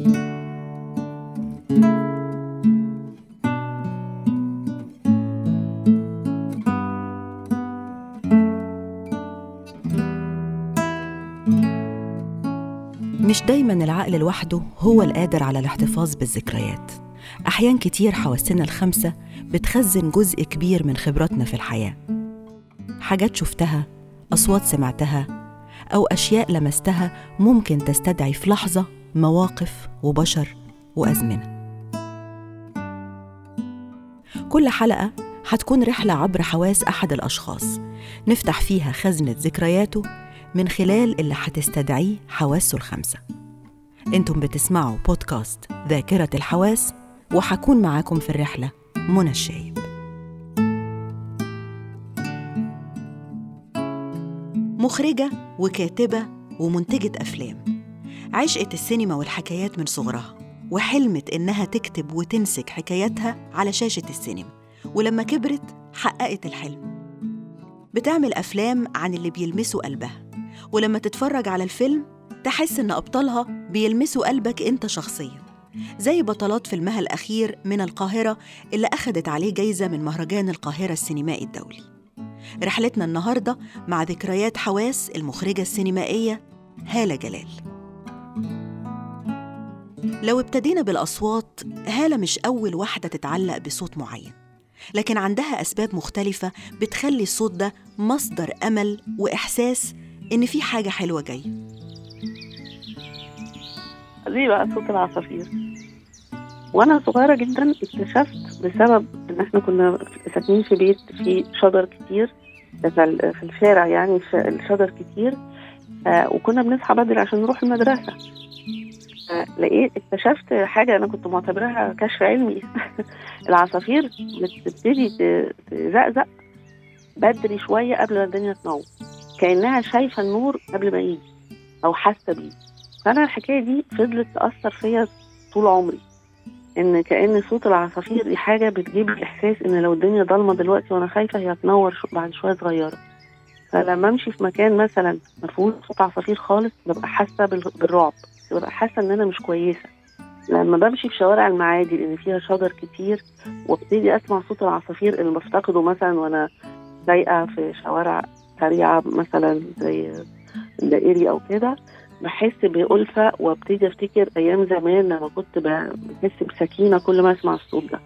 مش دايما العقل لوحده هو القادر على الاحتفاظ بالذكريات. أحيان كتير حواسنا الخمسة بتخزن جزء كبير من خبراتنا في الحياة. حاجات شفتها أصوات سمعتها أو أشياء لمستها ممكن تستدعي في لحظة مواقف وبشر وأزمنة. كل حلقة هتكون رحلة عبر حواس أحد الأشخاص. نفتح فيها خزنة ذكرياته من خلال اللي هتستدعيه حواسه الخمسة. أنتم بتسمعوا بودكاست ذاكرة الحواس وحكون معاكم في الرحلة منى الشايب. مخرجة وكاتبة ومنتجة أفلام. عشقت السينما والحكايات من صغرها وحلمت إنها تكتب وتنسج حكاياتها على شاشة السينما ولما كبرت حققت الحلم. بتعمل أفلام عن اللي بيلمسوا قلبها ولما تتفرج على الفيلم تحس إن أبطالها بيلمسوا قلبك أنت شخصياً زي بطلات فيلمها الأخير من القاهرة اللي أخدت عليه جايزة من مهرجان القاهرة السينمائي الدولي. رحلتنا النهاردة مع ذكريات حواس المخرجة السينمائية هالة جلال. لو ابتدينا بالأصوات هالة مش أول واحدة تتعلق بصوت معين لكن عندها أسباب مختلفة بتخلي الصوت ده مصدر أمل وإحساس إن في حاجة حلوة جاية. ليه بقى صوت العصافير. وأنا صغيرة جدا اكتشفت بسبب إن إحنا كنا ساكنين في بيت فيه شجر كتير في الشارع يعني الشجر كتير آه وكنا بنصحى بدري عشان نروح المدرسة. لقيت اكتشفت حاجة أنا كنت معتبرها كشف علمي. العصافير بتبتدي تزقزق بدري شوية قبل ما الدنيا تنور. كأنها شايفة النور قبل ما يجي أو حاسة بيه. فأنا الحكاية دي فضلت تأثر فيا طول عمري. إن كأن صوت العصافير دي حاجة بتجيب لي إحساس إن لو الدنيا ضلمة دلوقتي وأنا خايفة هي هتنور شو بعد شوية صغيرة. فلما أمشي في مكان مثلا ما فيهوش صوت عصافير خالص ببقى حاسة بالرعب. ببقى حاسة إن أنا مش كويسة. لما بمشي في شوارع المعادي لأن فيها شجر كتير وأبتدي أسمع صوت العصافير اللي بفتقده مثلا وأنا سايقه في شوارع سريعة مثلا زي الدائري أو كده بحس بألفة وأبتدي أفتكر أيام زمان لما كنت بحس بسكينة كل ما أسمع الصوت ده.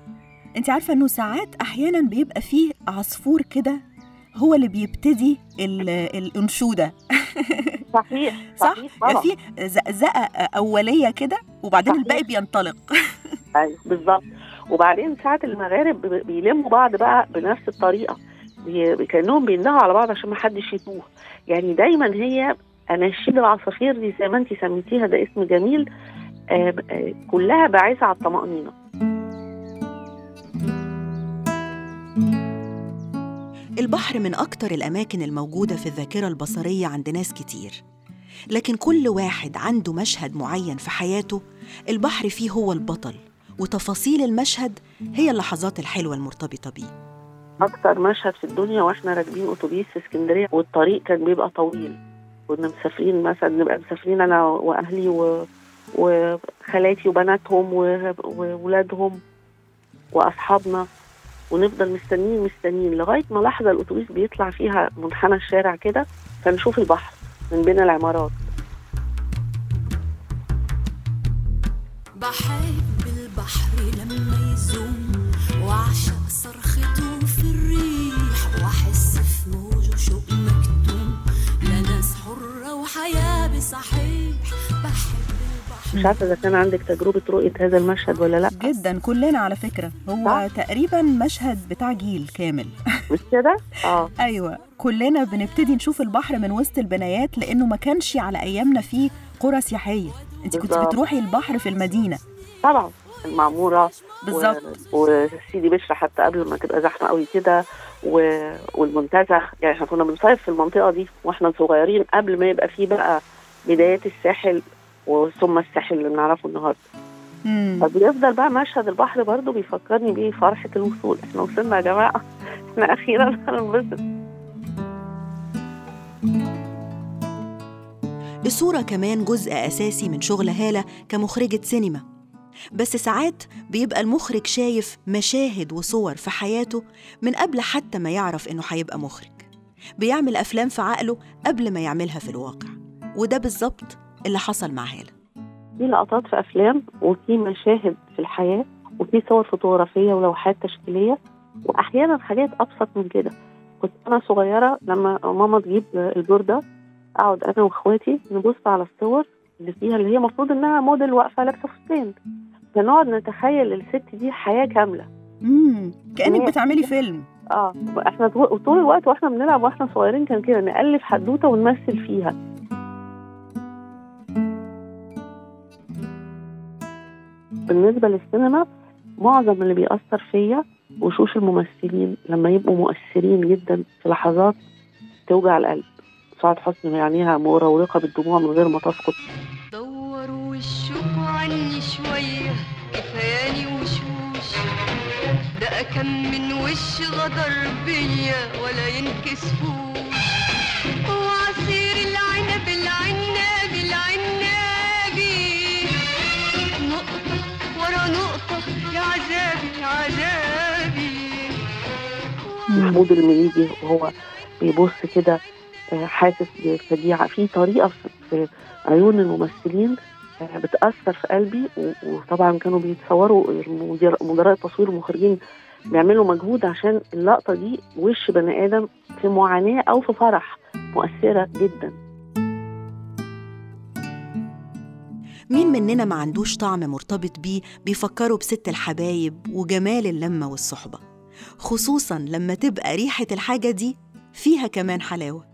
أنت عارفة إنه ساعات أحيانا بيبقى فيه عصفور كده هو اللي بيبتدي الأنشودة. صحيح صح؟ صحيح طبعا. في زقزقه أولية كده وبعدين صحيح. الباقي بينطلق. أيوه بالظبط. وبعدين ساعة المغارب بيلموا بعض بقى بنفس الطريقة. كأنهم بيندهوا على بعض عشان ما حدش يتوه. يعني دايما هي اناشيد العصافير دي زي ما انت سميتيها ده اسم جميل آه آه كلها باعثة على الطمأنينة. البحر من أكتر الأماكن الموجودة في الذاكرة البصرية عند ناس كتير. لكن كل واحد عنده مشهد معين في حياته البحر فيه هو البطل وتفاصيل المشهد هي اللحظات الحلوة المرتبطة بيه. أكتر مشهد في الدنيا وإحنا راكبين أتوبيس في اسكندرية والطريق كان بيبقى طويل. كنا مسافرين مثلا نبقى مسافرين أنا وأهلي و... وخالاتي وبناتهم وولادهم وأصحابنا. ونفضل مستنيين مستنيين لغاية ما لحظة الأتوبيس بيطلع فيها منحنى الشارع كده فنشوف البحر من بين العمارات. بحب البحر لما يزوم وأعشق صرخته في الريح وأحس في موجه شوق مكتوم. لناس حرة وحياة بصحيح. مش عارفة إذا كان عندك تجربة رؤية هذا المشهد ولا لأ. جدا كلنا على فكرة. هو صح؟ تقريبا مشهد بتاع جيل كامل. مش كده؟ آه. أيوة. كلنا بنبتدي نشوف البحر من وسط البنايات لأنه ما كانش على أيامنا فيه قرى سياحية. أنت كنت. بتروحي البحر في المدينة. طبعا. المعمورة. بالظبط. و... وسيدي بشر حتى قبل ما تبقى زحمة قوي كده. و... والمنتزه. يعني إحنا كنا بنصيف في المنطقة دي وإحنا صغيرين قبل ما يبقى فيه بقى بدايات الساحل. وثم الساحل اللي بنعرفه النهارده. فبيفضل بقى مشهد البحر برضو بيفكرني بيه فرحة الوصول. إحنا وصلنا يا جماعة. إحنا أخيرا هننبسط. الصورة كمان جزء أساسي من شغل هالة كمخرجة سينما. بس ساعات بيبقى المخرج شايف مشاهد وصور في حياته من قبل حتى ما يعرف إنه هيبقى مخرج. بيعمل أفلام في عقله قبل ما يعملها في الواقع. وده بالظبط اللي حصل مع هالة. في لقطات في أفلام وفي مشاهد في الحياة وفي صور فوتوغرافية ولوحات تشكيلية وأحيانا حاجات أبسط من كده. كنت أنا صغيرة لما ماما تجيب البورده أقعد أنا وإخواتي نبص على الصور اللي فيها اللي هي المفروض إنها موديل واقفة لابسة فستان. فنقعد نتخيل الست دي حياة كاملة. امم كأنك بتعملي فيلم. آه إحنا طو- طول الوقت وإحنا بنلعب وإحنا صغيرين كان كده نألف حدوتة ونمثل فيها. بالنسبة للسينما معظم اللي بيأثر فيا وشوش الممثلين لما يبقوا مؤثرين جدا في لحظات توجع القلب. سعاد حسني عينيها مراوغه بالدموع من غير ما تسقط. دوروا وشكوا عني شوية كفاياني وشوش. ده كم من وش غدر بيا ولا ينكسفوش محمود المليجي وهو بيبص كده آه، حاسس بفجيعة. في طريقة في- عيون الممثلين آه، بتأثر في قلبي وطبعا كانوا بيتصوروا مدراء التصوير والمخرجين بيعملوا مجهود عشان اللقطة دي وش بني آدم في معاناة أو في فرح مؤثرة جدا. مين مننا ما عندوش طعم مرتبط بيه بيفكروا بست الحبايب وجمال اللمة والصحبة. خصوصا لما تبقى ريحة الحاجة دي فيها كمان حلاوة.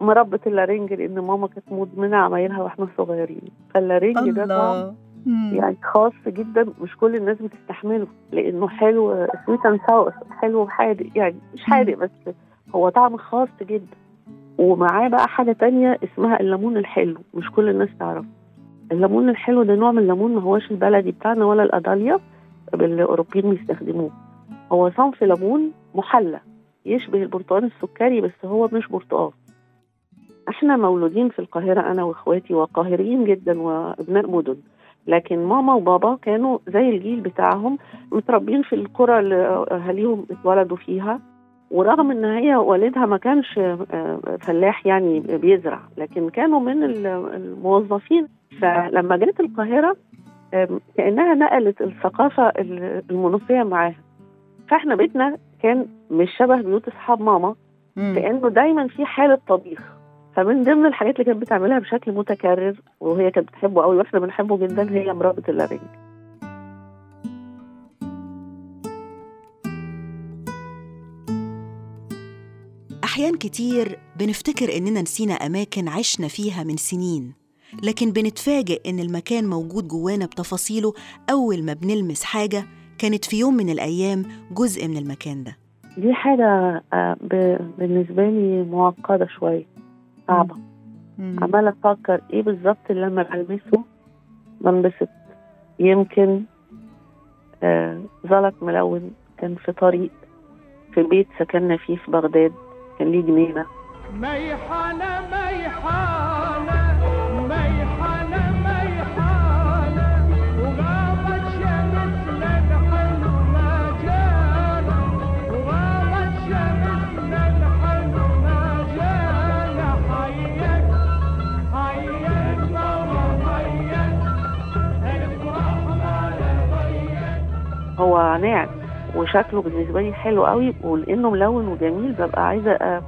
مربة اللارنج لأن ماما كانت مدمنة عمايلها وإحنا صغيرين. فاللارنج ده طعم يعني خاص جدا مش كل الناس بتستحمله لأنه حلو sweet and sour حلو وحادق يعني مش حادق بس هو طعم خاص جدا. ومعاه بقى حاجة تانية اسمها الليمون الحلو مش كل الناس تعرفه الليمون الحلو ده نوع من الليمون ما هوش البلدي بتاعنا ولا الاداليا اللي الأوروبيين بيستخدموه. هو صنف ليمون محلى يشبه البرتقال السكري بس هو مش برتقال. إحنا مولودين في القاهرة أنا وإخواتي وقاهريين جدا وأبناء مدن لكن ماما وبابا كانوا زي الجيل بتاعهم متربين في القرى اللي أهاليهم اتولدوا فيها ورغم إن هي والدها ما كانش آه، فلاح يعني بيزرع لكن كانوا من ال- الموظفين. فلما جت القاهرة كأنها نقلت الثقافة ال- المنوفية معاها. فاحنا بيتنا كان مش شبه بيوت أصحاب ماما لأنه دايما في حالة طبيخ فمن ضمن الحاجات اللي كانت بتعملها بشكل متكرر وهي كانت بتحبه قوي وإحنا بنحبه جدا هي مرابة اللارنج أحيان كتير بنفتكر إننا نسينا أماكن عشنا فيها من سنين لكن بنتفاجئ إن المكان موجود جوانا بتفاصيله أول ما بنلمس حاجة كانت في يوم من الأيام جزء من المكان ده. دي حاجة آه، ب- بالنسبة لي معقدة شوية صعبة. عمالة أفكر إيه بالظبط اللي لما بلمسه بنبسط. يمكن آه زلط ملون كان في طريق في بيت سكننا فيه في بغداد كان ليه جنينة. ميحانة ميحانة وشكله بالنسبة لي حلو قوي ولأنه ملون وجميل ببقى عايزة آه،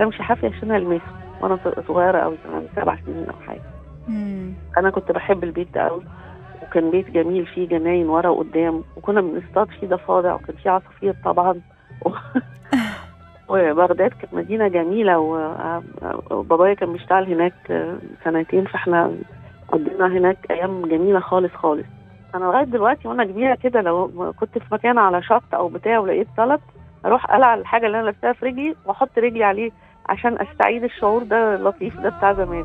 أمشي حافية عشان ألمسه وأنا صغيرة قوي كمان سبع سنين أو حاجة. أنا كنت بحب البيت ده قوي وكان بيت جميل فيه جناين ورا وقدام وكنا بنصطاد فيه ضفادع وكان فيه عصافير طبعا. وبغداد كانت مدينة جميلة و- وبابايا كان بيشتغل هناك سنتين فإحنا قضينا هناك أيام جميلة خالص خالص. أنا لغاية دلوقتي وأنا كبيرة كده لو كنت في مكان على شط أو بتاع ولقيت سلط أروح أقلع الحاجة اللي أنا لابساها في رجلي وأحط رجلي عليه عشان أستعيد الشعور ده اللطيف ده بتاع زمان.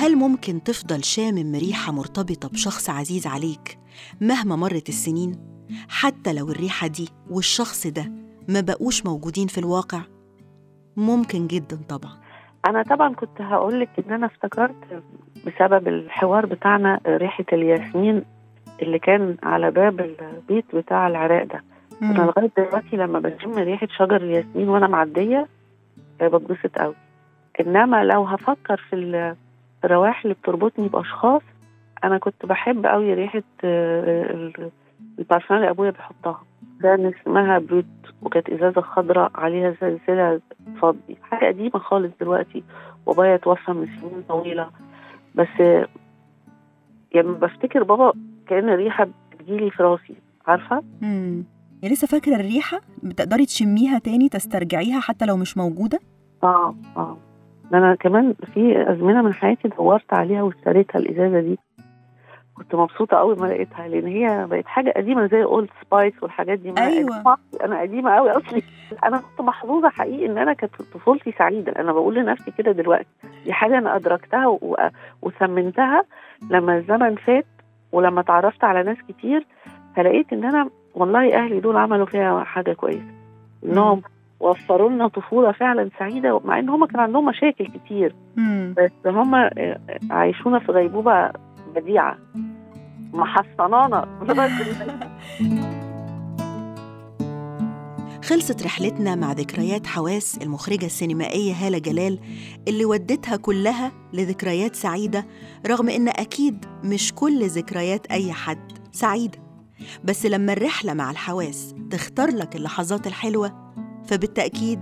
هل ممكن تفضل شامم ريحة مرتبطة بشخص عزيز عليك مهما مرت السنين؟ حتى لو الريحة دي والشخص ده ما بقوش موجودين في الواقع؟ ممكن جدا طبعا. أنا طبعا كنت هقول لك إن أنا افتكرت بسبب الحوار بتاعنا ريحة الياسمين اللي كان على باب البيت بتاع العراق ده. أنا لغاية دلوقتي لما بشم ريحة شجر الياسمين وأنا معدية آه، بتبسط قوي إنما لو هفكر في ال- في الروائح اللي بتربطني بأشخاص أنا كنت بحب قوي ريحة آه، ال- البارفان اللي أبويا بيحطها. كان اسمها بروت وكانت إزازة خضراء عليها سلسله فضي. حاجة قديمة خالص دلوقتي. وبابايا توفى من سنين طويلة. بس لما بفتكر بابا كأن الريحه بتجيلي في راسي. عارفة؟ مم. يعني لسه فاكرة الريحة؟ بتقدري تشميها تاني تسترجعيها حتى لو مش موجودة؟ آه آه. ده أنا كمان في أزمنة من حياتي دورت عليها واشتريتها الإزازة دي. كنت مبسوطة قوي ما لقيتها لأن هي بقت حاجة قديمة زي اولد سبايس والحاجات دي. أنا- أنا قديمة قوي أصلي. أنا كنت محظوظة حقيقي إن أنا كانت طفولتي سعيدة. أنا بقول لنفسي كده دلوقتي. دي حاجة أنا أدركتها و- وثمنتها لما الزمن فات ولما اتعرفت على ناس كتير فلقيت إن أنا والله أهلي دول عملوا فيها حاجة كويسة. إنهم وفروا لنا طفولة فعلا سعيدة مع إن هم كان عندهم مشاكل كتير. مم. بس هم عايشونا في غيبوبة بديعة. محصنانا خلصت رحلتنا مع ذكريات حواس المخرجة السينمائية هالة جلال اللي ودتها كلها لذكريات سعيدة رغم إن أكيد مش كل ذكريات أي حد سعيدة بس لما الرحلة مع الحواس تختار لك اللحظات الحلوة فبالتأكيد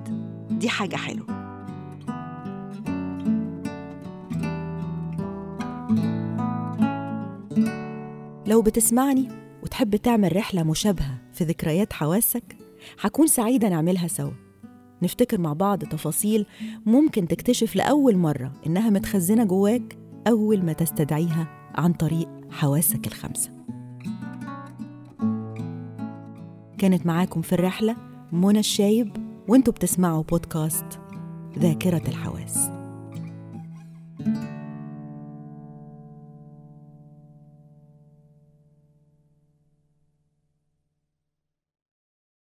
دي حاجة حلوة. لو بتسمعني وتحب تعمل رحلة مشابهة في ذكريات حواسك هكون سعيدة نعملها سوا. نفتكر مع بعض تفاصيل ممكن تكتشف لأول مرة إنها متخزنة جواك أول ما تستدعيها عن طريق حواسك الخمسة. كانت معاكم في الرحلة منى الشايب وانتوا بتسمعوا بودكاست ذاكرة الحواس.